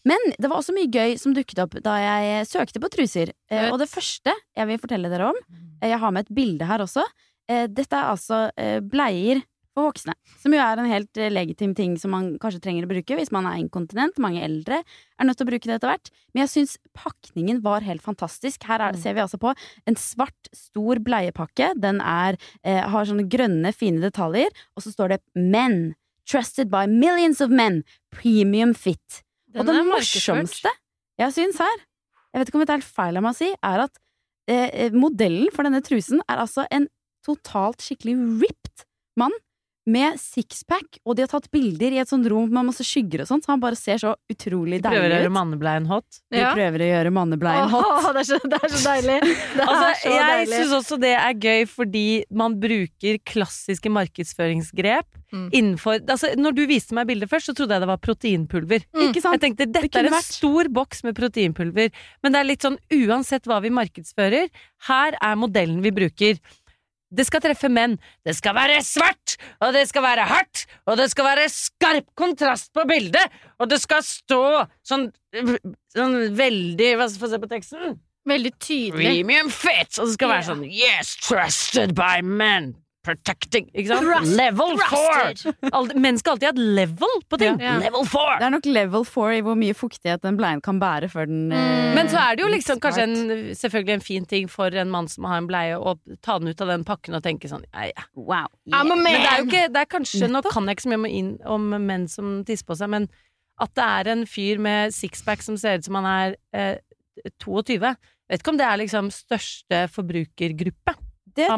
Men det var også mye gøy som dukket opp da jeg søkte på truser. Eh, og det første jeg vil fortelle dere om eh, Jeg har med et bilde her også. Eh, dette er altså eh, bleier for voksne. Som jo er en helt eh, legitim ting som man kanskje trenger å bruke hvis man er inkontinent. Mange eldre er nødt til å bruke det etter hvert. Men jeg syns pakningen var helt fantastisk. Her er, ser vi altså på en svart, stor bleiepakke. Den er, har sånne grønne, fine detaljer. Og så står det 'Men'. Trusted by millions of men. Premium fit. Den og det morsomste jeg syns her, jeg vet ikke om det er helt feil av meg å si, er at eh, eh, modellen for denne trusen er altså en totalt skikkelig ripped mann med sixpack, og de har tatt bilder i et sånt rom med masse skygger og sånt, så han bare ser så utrolig deilig ut. De Prøver å gjøre mannebleien hot. De prøver å gjøre mannebleien hot. Åh, det, er så, det er så deilig! Det er Altså, så jeg syns også det er gøy fordi man bruker klassiske markedsføringsgrep Mm. innenfor altså, Når du viste meg bildet først, så trodde jeg det var proteinpulver. Ikke sant? Jeg tenkte dette det er en vært. stor boks med proteinpulver, men det er litt sånn uansett hva vi markedsfører, her er modellen vi bruker. Det skal treffe menn. Det skal være svart, og det skal være hardt, og det skal være skarp kontrast på bildet, og det skal stå sånn, sånn veldig Hva skal vi se på teksten? Veldig tydelig. Premium fit! Og det skal være sånn Yes, trusted by men. Protecting. Ikke sant? Thrust, level trusted. four! Al- Menn skal alltid ha et level på ting. Ja. Level four! Det er nok level four i hvor mye fuktighet den bleien kan bære før den eh, Men så er det jo liksom kanskje en, selvfølgelig en fin ting for en mann som har en bleie, å ta den ut av den pakken og tenke sånn ja, ja. Wow. I'm a man! Men det er jo ikke det er kanskje, Nå kan jeg ikke så mye om, inn, om menn som tisser på seg, men at det er en fyr med sixpack som ser ut som han er eh, 22 Vet ikke om det er liksom største forbrukergruppe. Det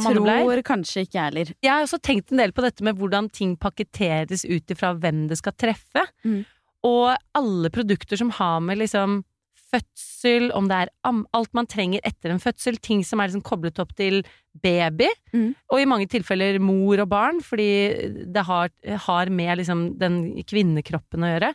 tror kanskje ikke jeg heller. Jeg har også tenkt en del på dette med hvordan ting pakketteres ut ifra hvem det skal treffe. Mm. Og alle produkter som har med liksom fødsel, om det er alt man trenger etter en fødsel, ting som er liksom koblet opp til baby, Mm. og i mange tilfeller mor og barn, fordi det har, har med liksom den kvinnekroppen å gjøre,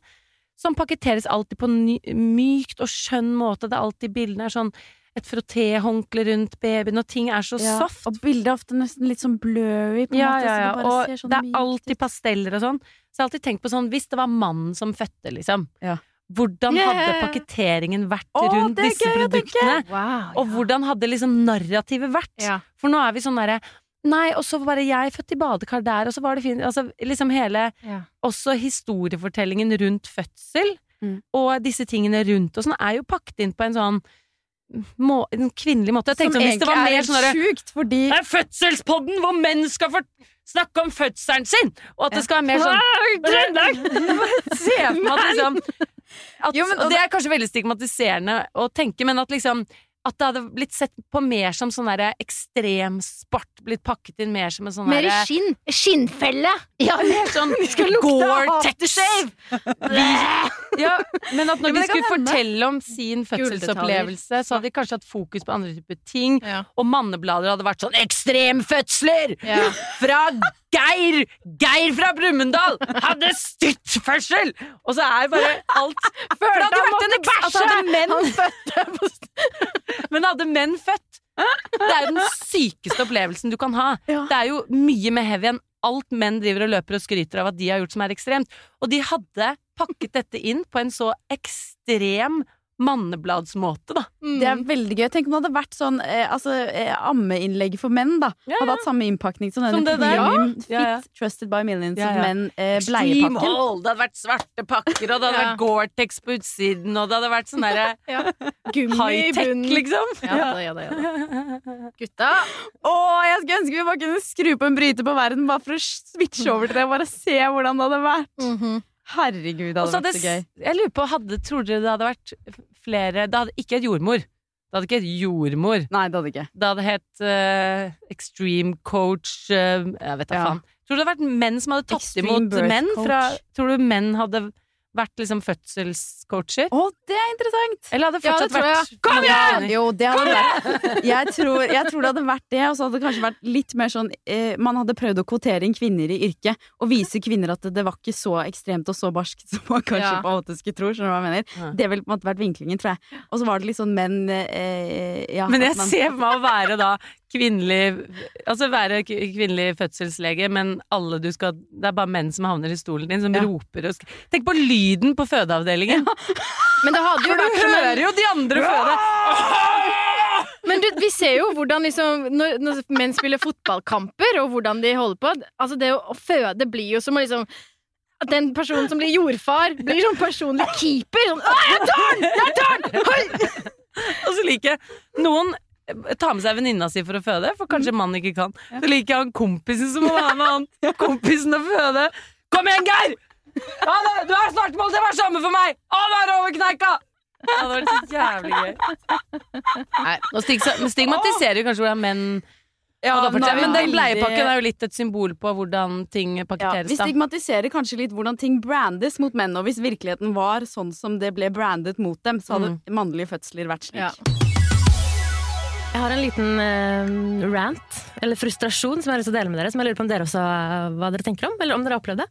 som pakketteres alltid på ny, mykt og skjønn måte. Det er alltid bildene er sånn et frottéhåndkle rundt babyen, og ting er så Ja, soft. Og bildet er ofte nesten litt sånn blurry. På en Ja, måte, ja, så det Og sånn det er alltid pasteller og sånn. Så jeg har alltid tenkt på sånn, hvis det var mannen som fødte, liksom. Ja. Hvordan hadde Yeah. pakketeringen vært oh, rundt disse gøy produktene? Wow. Og hvordan hadde liksom narrativet vært? Ja. For nå er vi sånn derre Nei, og så bare jeg født i badekar der, og så var det fint Altså liksom hele Ja. Også historiefortellingen rundt fødsel, Mm. og disse tingene rundt og sånn, er jo pakket inn på en sånn må, en kvinnelig måte. Som var egentlig mer er sånn sjukt, fordi det er fødselspodden hvor menn skal få snakke om fødselen sin! Og at det skal være mer sånn Trøndelag! Se meg at liksom at, Jo, men- Og det er kanskje veldig stigmatiserende å tenke, men at liksom at det hadde blitt sett på mer som sånn derre ekstremsport. Blitt pakket inn mer som en sånn Mer i skinn. Skinnfelle! Ja, mer sånn Gore-Tex! Ja, men at når Ja, men de skulle hende. fortelle om sin fødselsopplevelse, så hadde de kanskje hatt fokus på andre typer ting. Ja. Og manneblader hadde vært sånn 'Ekstremfødsler!' Ja. Fra Geir! Geir fra Brumunddal hadde styrtfødsel! Og så er bare alt For det hadde vært en eks- altså, hadde Men hadde menn født Det er jo den sykeste opplevelsen du kan ha. Det er jo mye mer heavy enn alt menn driver og løper og skryter av at de har gjort som er ekstremt. Og de hadde pakket dette inn på en så ekstrem mannebladsmåte, da. Mm. Det er veldig gøy. Tenk om det hadde vært sånn eh, altså, eh, ammeinnlegg for menn, da. Ja, Hadde hatt samme innpakning som denne Som det der. premium fit, Ja, ja. trusted by millions Ja, ja. men eh, bleiepakken. hold, det hadde vært svarte pakker, og det hadde Ja. vært Gore-Tex på utsiden, og det hadde vært sånn derre high-tech, liksom. Ja da, ja da, ja. Gutta! Å, jeg skulle ønske vi bare kunne skru på en bryter på verden, bare for å switche over til det. Bare se hvordan det hadde vært. Herregud, det hadde hadde vært så gøy. Jeg lurer på, hadde, tror dere det hadde vært flere Det hadde ikke et jordmor. Det hadde ikke et jordmor. Nei, det hadde ikke. Det hadde hett uh, Extreme Coach uh, Jeg vet da Ja. faen. Tror du det hadde vært menn som hadde tatt Extreme imot menn? Fra, tror du menn hadde vært liksom fødselscoacher? Å, det er interessant! Eller hadde Ja, fortsatt jeg. vært Kom igjen! Jo, det hadde vært jeg tror, jeg tror det hadde vært det, og så hadde det kanskje vært litt mer sånn eh, Man hadde prøvd å kvotere inn kvinner i yrket, og vise kvinner at det, var ikke så ekstremt og så barskt som man kanskje Ja. på en måte skulle tro. Skjønner du hva jeg mener? Ja. Det ville på en måte vært vinklingen, tror jeg. Og så var det litt sånn menn eh, ja, Men jeg man- ser meg å være da kvinnelig Altså være kvinnelig fødselslege, men alle du skal Det er bare menn som havner i stolen din, som Ja. roper og sk Tenk på lyden på fødeavdelingen! Men det hadde jo vært du hører jo de andre føde! Men du, vi ser jo hvordan liksom når, når menn spiller fotballkamper, og hvordan de holder på Altså det å føde blir jo som å liksom at den personen som blir jordfar, blir sånn personlig keeper. Sånn, Å, jeg tar den! Jeg tar den! Og så liker jeg Noen tar med seg venninna si for å føde, for kanskje mannen ikke kan. Så liker han kompisen som må være med han kompisen å føde. Kom igjen, Geir! Ja, du er snart mål til å være sammen for meg! Han er over kneika! Ja, det var så jævlig gøy. Nei, nå stigmatiserer kanskje hvordan menn Ja, Men den bleiepakken er jo litt et symbol på hvordan ting ja. Vi stigmatiserer kanskje litt hvordan ting brandes mot menn, og hvis virkeligheten var sånn som det ble brandet mot dem, så hadde mannlige fødsler vært slik. Ja. Jeg har en liten eh, rant, eller frustrasjon, som jeg har lyst til å dele med dere. Som jeg lurer på om dere også eh, hva dere tenker om, eller om dere har opplevd det.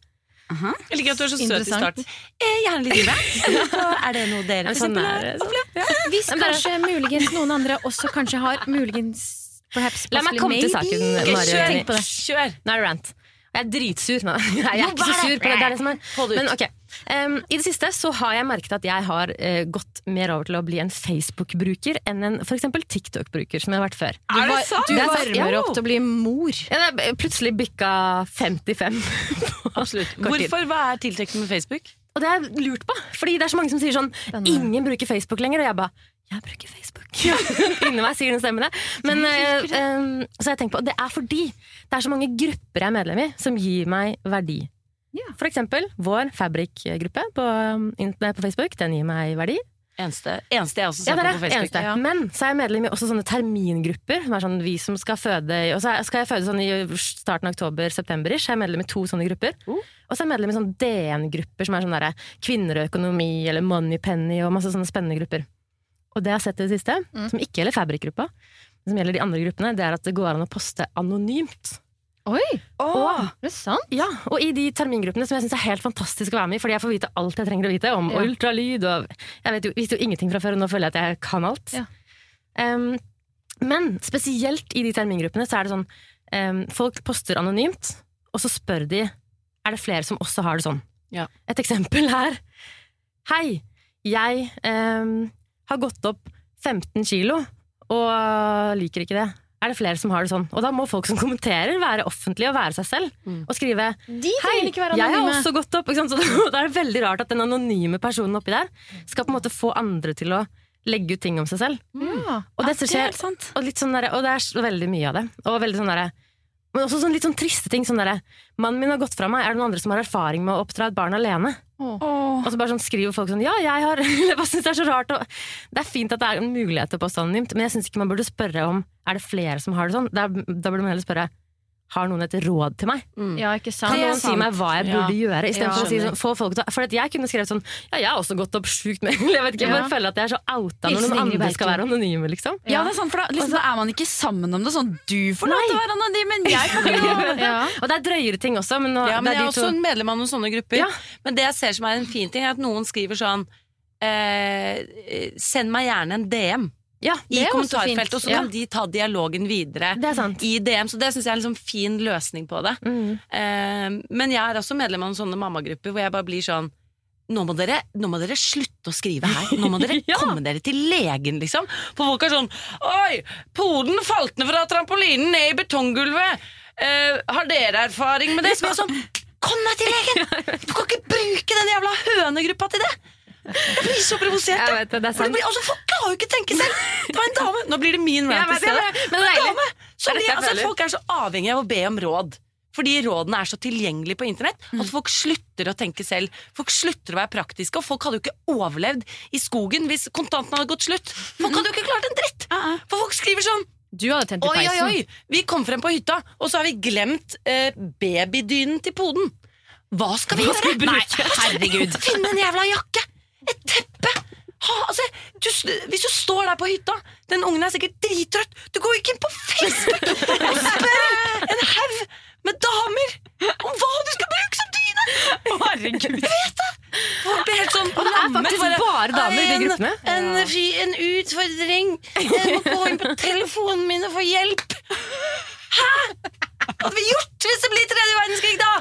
Jeg liker at du er så søt i Interessant. jeg har en liten rant. Så er det noe dere for Sånn eksempel har opplevd? Hvis kanskje muligens noen andre også kanskje har muligens perhaps La meg komme til saken, Ok, Mari. kjør. Nå er det rant. Jeg er dritsur. Nei, jeg er ikke så sur på det. det, er det som er. Men ok, Em, I det siste så har jeg merket at jeg har uh, gått mer over til å bli en Facebook-bruker enn en eksempel TikTok-bruker, som jeg har vært før. Du, er Det sant? Du varmer Ja. opp til å bli mor. Ja, det er plutselig bikka 55. Absolutt. Hvorfor? Hva er tiltrekkende med Facebook? Og det er lurt på, fordi det er så mange som sier sånn Ingen bruker Facebook lenger, og jeg bare jeg bruker Facebook. Inni meg sier den stemmen det. Men, uh, um, så jeg tenker på, det er fordi det er så mange grupper jeg er medlem i, som gir meg verdi. For eksempel vår Fabrik-gruppe på, um, på Facebook. Den gir meg verdi. Eneste, eneste jeg også Ja, ser er på på Facebook. eneste. Men så er jeg medlem i også sånne termingrupper. Som er sånn vi som skal føde Og så skal jeg føde sånn i starten av oktober-september. Så er jeg medlem i to sånne grupper. Uh. Og så er jeg medlem i sånne DN-grupper som er sånn derre kvinner og økonomi eller Moneypenny og masse sånne spennende grupper. Og det jeg har sett i det siste, som ikke gjelder Fabrik-gruppa, som gjelder de andre gruppene, det er at det går an å poste anonymt. Oi! Og, Er det sant? ja, og i de termingruppene som jeg syns er helt fantastisk å være med i, fordi jeg får vite alt jeg trenger å vite om Ja. ultralyd og Jeg vet jo, visste jo ingenting fra før, og nå føler jeg at jeg kan alt. Ja. Um, men spesielt i de termingruppene så er det sånn um, Folk poster anonymt, og så spør de er det flere som også har det sånn. Ja. Et eksempel er Hei, jeg um, har gått opp 15 kilo og liker ikke det. Er det flere som har det sånn? Og da må folk som kommenterer, være offentlige og være seg selv. Mm. Og skrive Hei, jeg har også gått opp. Så da er det veldig rart at den anonyme personen oppi der skal på en måte få andre til å legge ut ting om seg selv. Mm. Og dette det er skjer, sant. og, litt sånn der, og det er veldig mye av det. Og veldig sånn derre men også sånn litt sånn triste ting. Sånn derre Mannen min har gått fra meg. Er det noen andre som har erfaring med å oppdra et barn alene? Og så bare sånn skriver folk sånn Ja, jeg har Jeg bare synes det er så rart. Og det er fint at det er en mulighet til å poste anonymt, men jeg syns ikke man burde spørre om Er det flere som har det sånn. Da, da burde man heller spørre har noen et råd til meg? Ja, ikke sant? Kan noen si meg hva jeg Ja. burde gjøre? Istedenfor Ja. å si sånn, få folk til For at jeg kunne skrevet sånn Ja, jeg har også gått opp sjukt med Jeg vet ikke, jeg Ja. bare føler at jeg er så outa når noen andre skal være anonyme, liksom. Ja, det er sant, for da, liksom, da er man ikke sammen om det. Sånn, du får lov til å være anonym, men jeg kan ikke Ja. Og det er drøyere ting også, men nå, Ja, men det jeg er de også to en medlem av noen sånne grupper. Ja. Men det jeg ser som er en fin ting, er at noen skriver sånn eh, Send meg gjerne en DM Ja, i er kommentarfeltet, og så kan kan de ta dialogen videre er i DM. Så det syns jeg er en liksom fin løsning på det. Mm. Eh, men jeg er også medlem av noen sånne mammagrupper hvor jeg bare blir sånn nå må, dere, nå må dere slutte å skrive her. Nå må dere Ja. komme dere til legen, liksom. For folk er sånn Oi, poden falt ned fra trampolinen ned i betonggulvet. Eh, har dere erfaring med det? Så jeg sånn Kom deg til legen! Du kan ikke bruke den jævla hønegruppa til det! Jeg blir så provosert. Jeg vet det, det er sant. blir, altså, folk klarer jo ikke å tenke selv! Det var en dame Nå blir det min rant i stedet. men dame blir, altså, folk er så avhengige av å be om råd. Fordi rådene er så tilgjengelige på internett Mm. at folk slutter å tenke selv. Folk slutter å være praktiske, og folk hadde jo ikke overlevd i skogen hvis kontantene hadde gått slutt. Folk hadde jo ikke klart en dritt! For folk skriver sånn Du hadde tent i Oi, oi, peisen. oi! Vi kom frem på hytta, og så har vi glemt eh, babydynen til poden. Hva skal vi gjøre? Nei, herregud. Finn en jævla jakke! Et teppe! Ha, altså, du, hvis du står der på hytta, den ungen er sikkert drittrøtt, du går ikke inn på Facebook og spør en haug med damer om hva du skal bruke som dyne! Herregud. Vet det! Folk blir helt sånn Det er faktisk bare damer i de gruppene. En, fy- en utfordring. Jeg må gå inn på telefonen min og få hjelp. Hæ?! Hva hadde vi gjort hvis det blir tredje verdenskrig, da?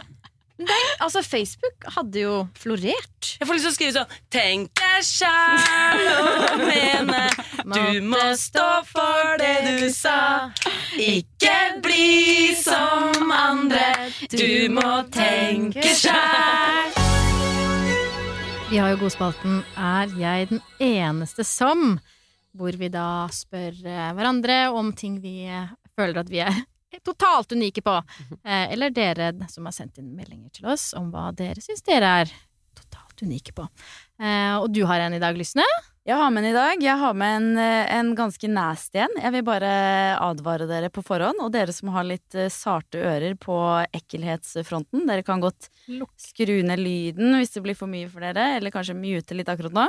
Altså, Facebook hadde jo florert. Jeg får lyst til å skrive sånn Tenk deg sjæl og mene Du må stå for det du sa Ikke bli som andre Du må tenke sjæl Vi har jo godspalten Er jeg den eneste som? Hvor vi da spør eh, hverandre om ting vi føler at vi er totalt unike på. Eh, Eller dere som har sendt inn meldinger til oss om hva dere syns dere er totalt unike på. Eh, Og du har en i dag, Lysne. Jeg har med en i dag. Jeg har med en, eh, en ganske nasty en. Jeg vil bare advare dere på forhånd. Og dere som har litt sarte ører på ekkelhetsfronten, dere kan godt skru ned lyden hvis det blir for mye for dere, eller kanskje mute litt akkurat nå.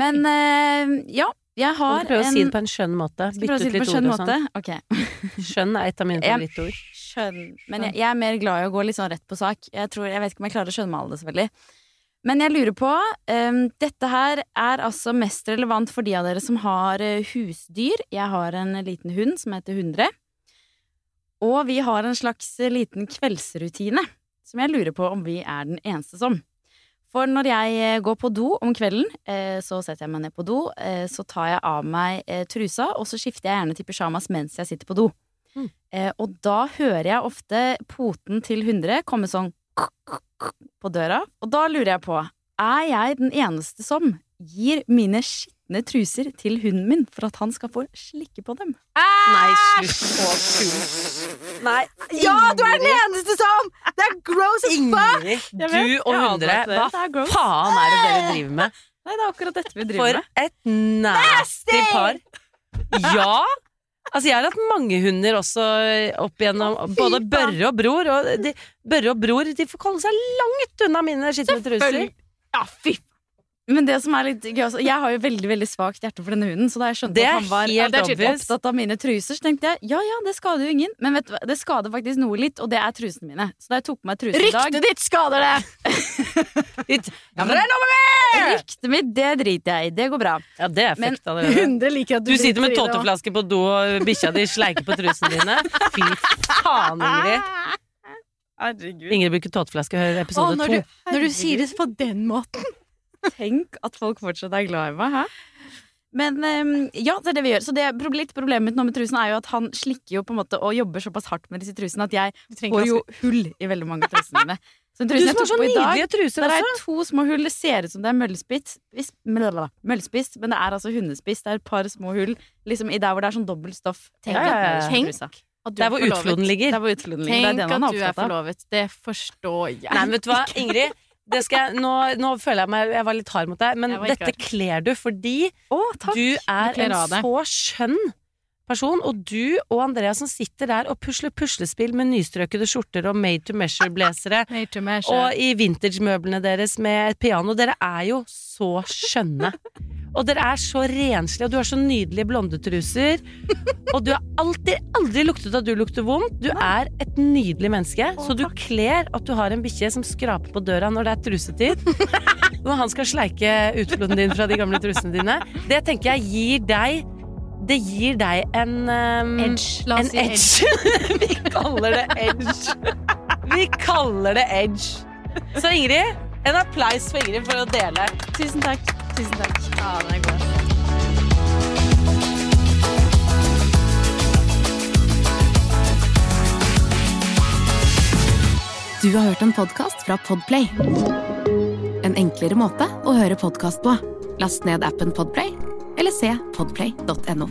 Men eh, ja, jeg har Prøv å si det på en skjønn måte Bytte si ut på litt ord og sånn Okay. Skjønn er et av mine favorittord Skjønn. Men jeg, jeg er mer glad i å gå litt sånn rett på sak. Jeg, tror, jeg vet ikke om jeg klarer å skjønne alle det selvfølgelig. Men jeg lurer på um, Dette her er altså mest relevant for de av dere som har eh, husdyr. Jeg har en liten hund som heter Hundre. Og vi har en slags liten kveldsrutine som jeg lurer på om vi er den eneste som. For når jeg eh, går på do om kvelden, eh, så setter jeg meg ned på do, eh, så tar jeg av meg trusa, og så skifter jeg gjerne til pysjamas mens jeg sitter på do. Mm. og da hører jeg ofte poten til hundre komme sånn på døra. Og da lurer jeg på, er jeg den eneste som gir mine skitne truser til hunden min for at han skal få slikke på dem? Nei, slutt å tulle Nei, Ja, du er den eneste som! Det er gross as fuck! Ingrid, du og hundre er Hva faen er det dere driver med? Nei, det er akkurat dette vi driver med. For et nasty par. Ja! Altså, jeg har hatt mange hunder også opp igjennom, både Børre og Bror. Og de, Børre og Bror de får holde seg langt unna mine skitne truser. Ja, fy Men det som er litt gøy også, Jeg har jo veldig veldig svakt hjerte for denne hunden, så da jeg skjønte at han var helt ja, opptatt av mine truser, så tenkte jeg ja ja, det skader jo ingen. Men vet du hva, det skader faktisk noe litt, og det er trusene mine. Så da jeg tok på meg truser i dag Ryktet ditt skader det! ja, men, Ryktet mitt, det driter jeg i. Det går bra. Ja, det er Men fucked allerede. Hunde liker at du Du sitter med tåteflaske på do, og bikkja di sleiker på trusene dine. Fy faen, Ingrid. Herregud. Ingrid bruker tåteflaske. Hør episode to. du, når du sier det på den måten. Tenk at folk fortsatt er glad i meg, hæ? Men ehm, ja, det er det vi gjør. Så det, litt problemet mitt nå med trusen er jo at han slikker jo på en måte og jobber såpass hardt med disse trusene at jeg får jo hull i veldig mange av trusene mine. Så den Du trusen som har så på i dag, nydelige truser der er to små hull. Det ser ut som det er møllspiss men det er altså hundespiss. Det er et par små hull liksom i der hvor det er sånn dobbelt stoff. Tenk Ja, ja, ja. at- Tenk trusa. at du Der er hvor forlovet. utfloden ligger. Der hvor utfloden ligger. Det er Tenk at du er forlovet. Det forstår jeg. Nei, men vet du hva, Ingrid? Det skal jeg, nå, nå føler jeg meg Jeg var litt hard mot deg, men dette kler du fordi oh, du er du en så skjønn person. Og du og Andrea som sitter der og pusler puslespill med nystrøkede skjorter og made to measure-blazere. Measure. Og i vintage-møblene deres med et piano. Dere er jo så skjønne. Og dere er så renslige, og du har så nydelige blondetruser. Og du har alltid, aldri luktet at du lukter vondt. Du er et nydelig menneske, så du kler at du har en bikkje som skraper på døra når det er trusetid. Når han skal sleike utfloden din fra de gamle trusene dine. Det tenker jeg gir deg Det gir deg en um, edge. La en oss si edge. edge. Vi kaller det edge. Vi kaller det edge. Så Ingrid, en applaus for Ingrid for å dele. Tusen takk. Tusen takk. Ja, den er god. Du har hørt en podkast fra Podplay. En enklere måte å høre podkast på. Last ned appen Podplay, eller se podplay.no.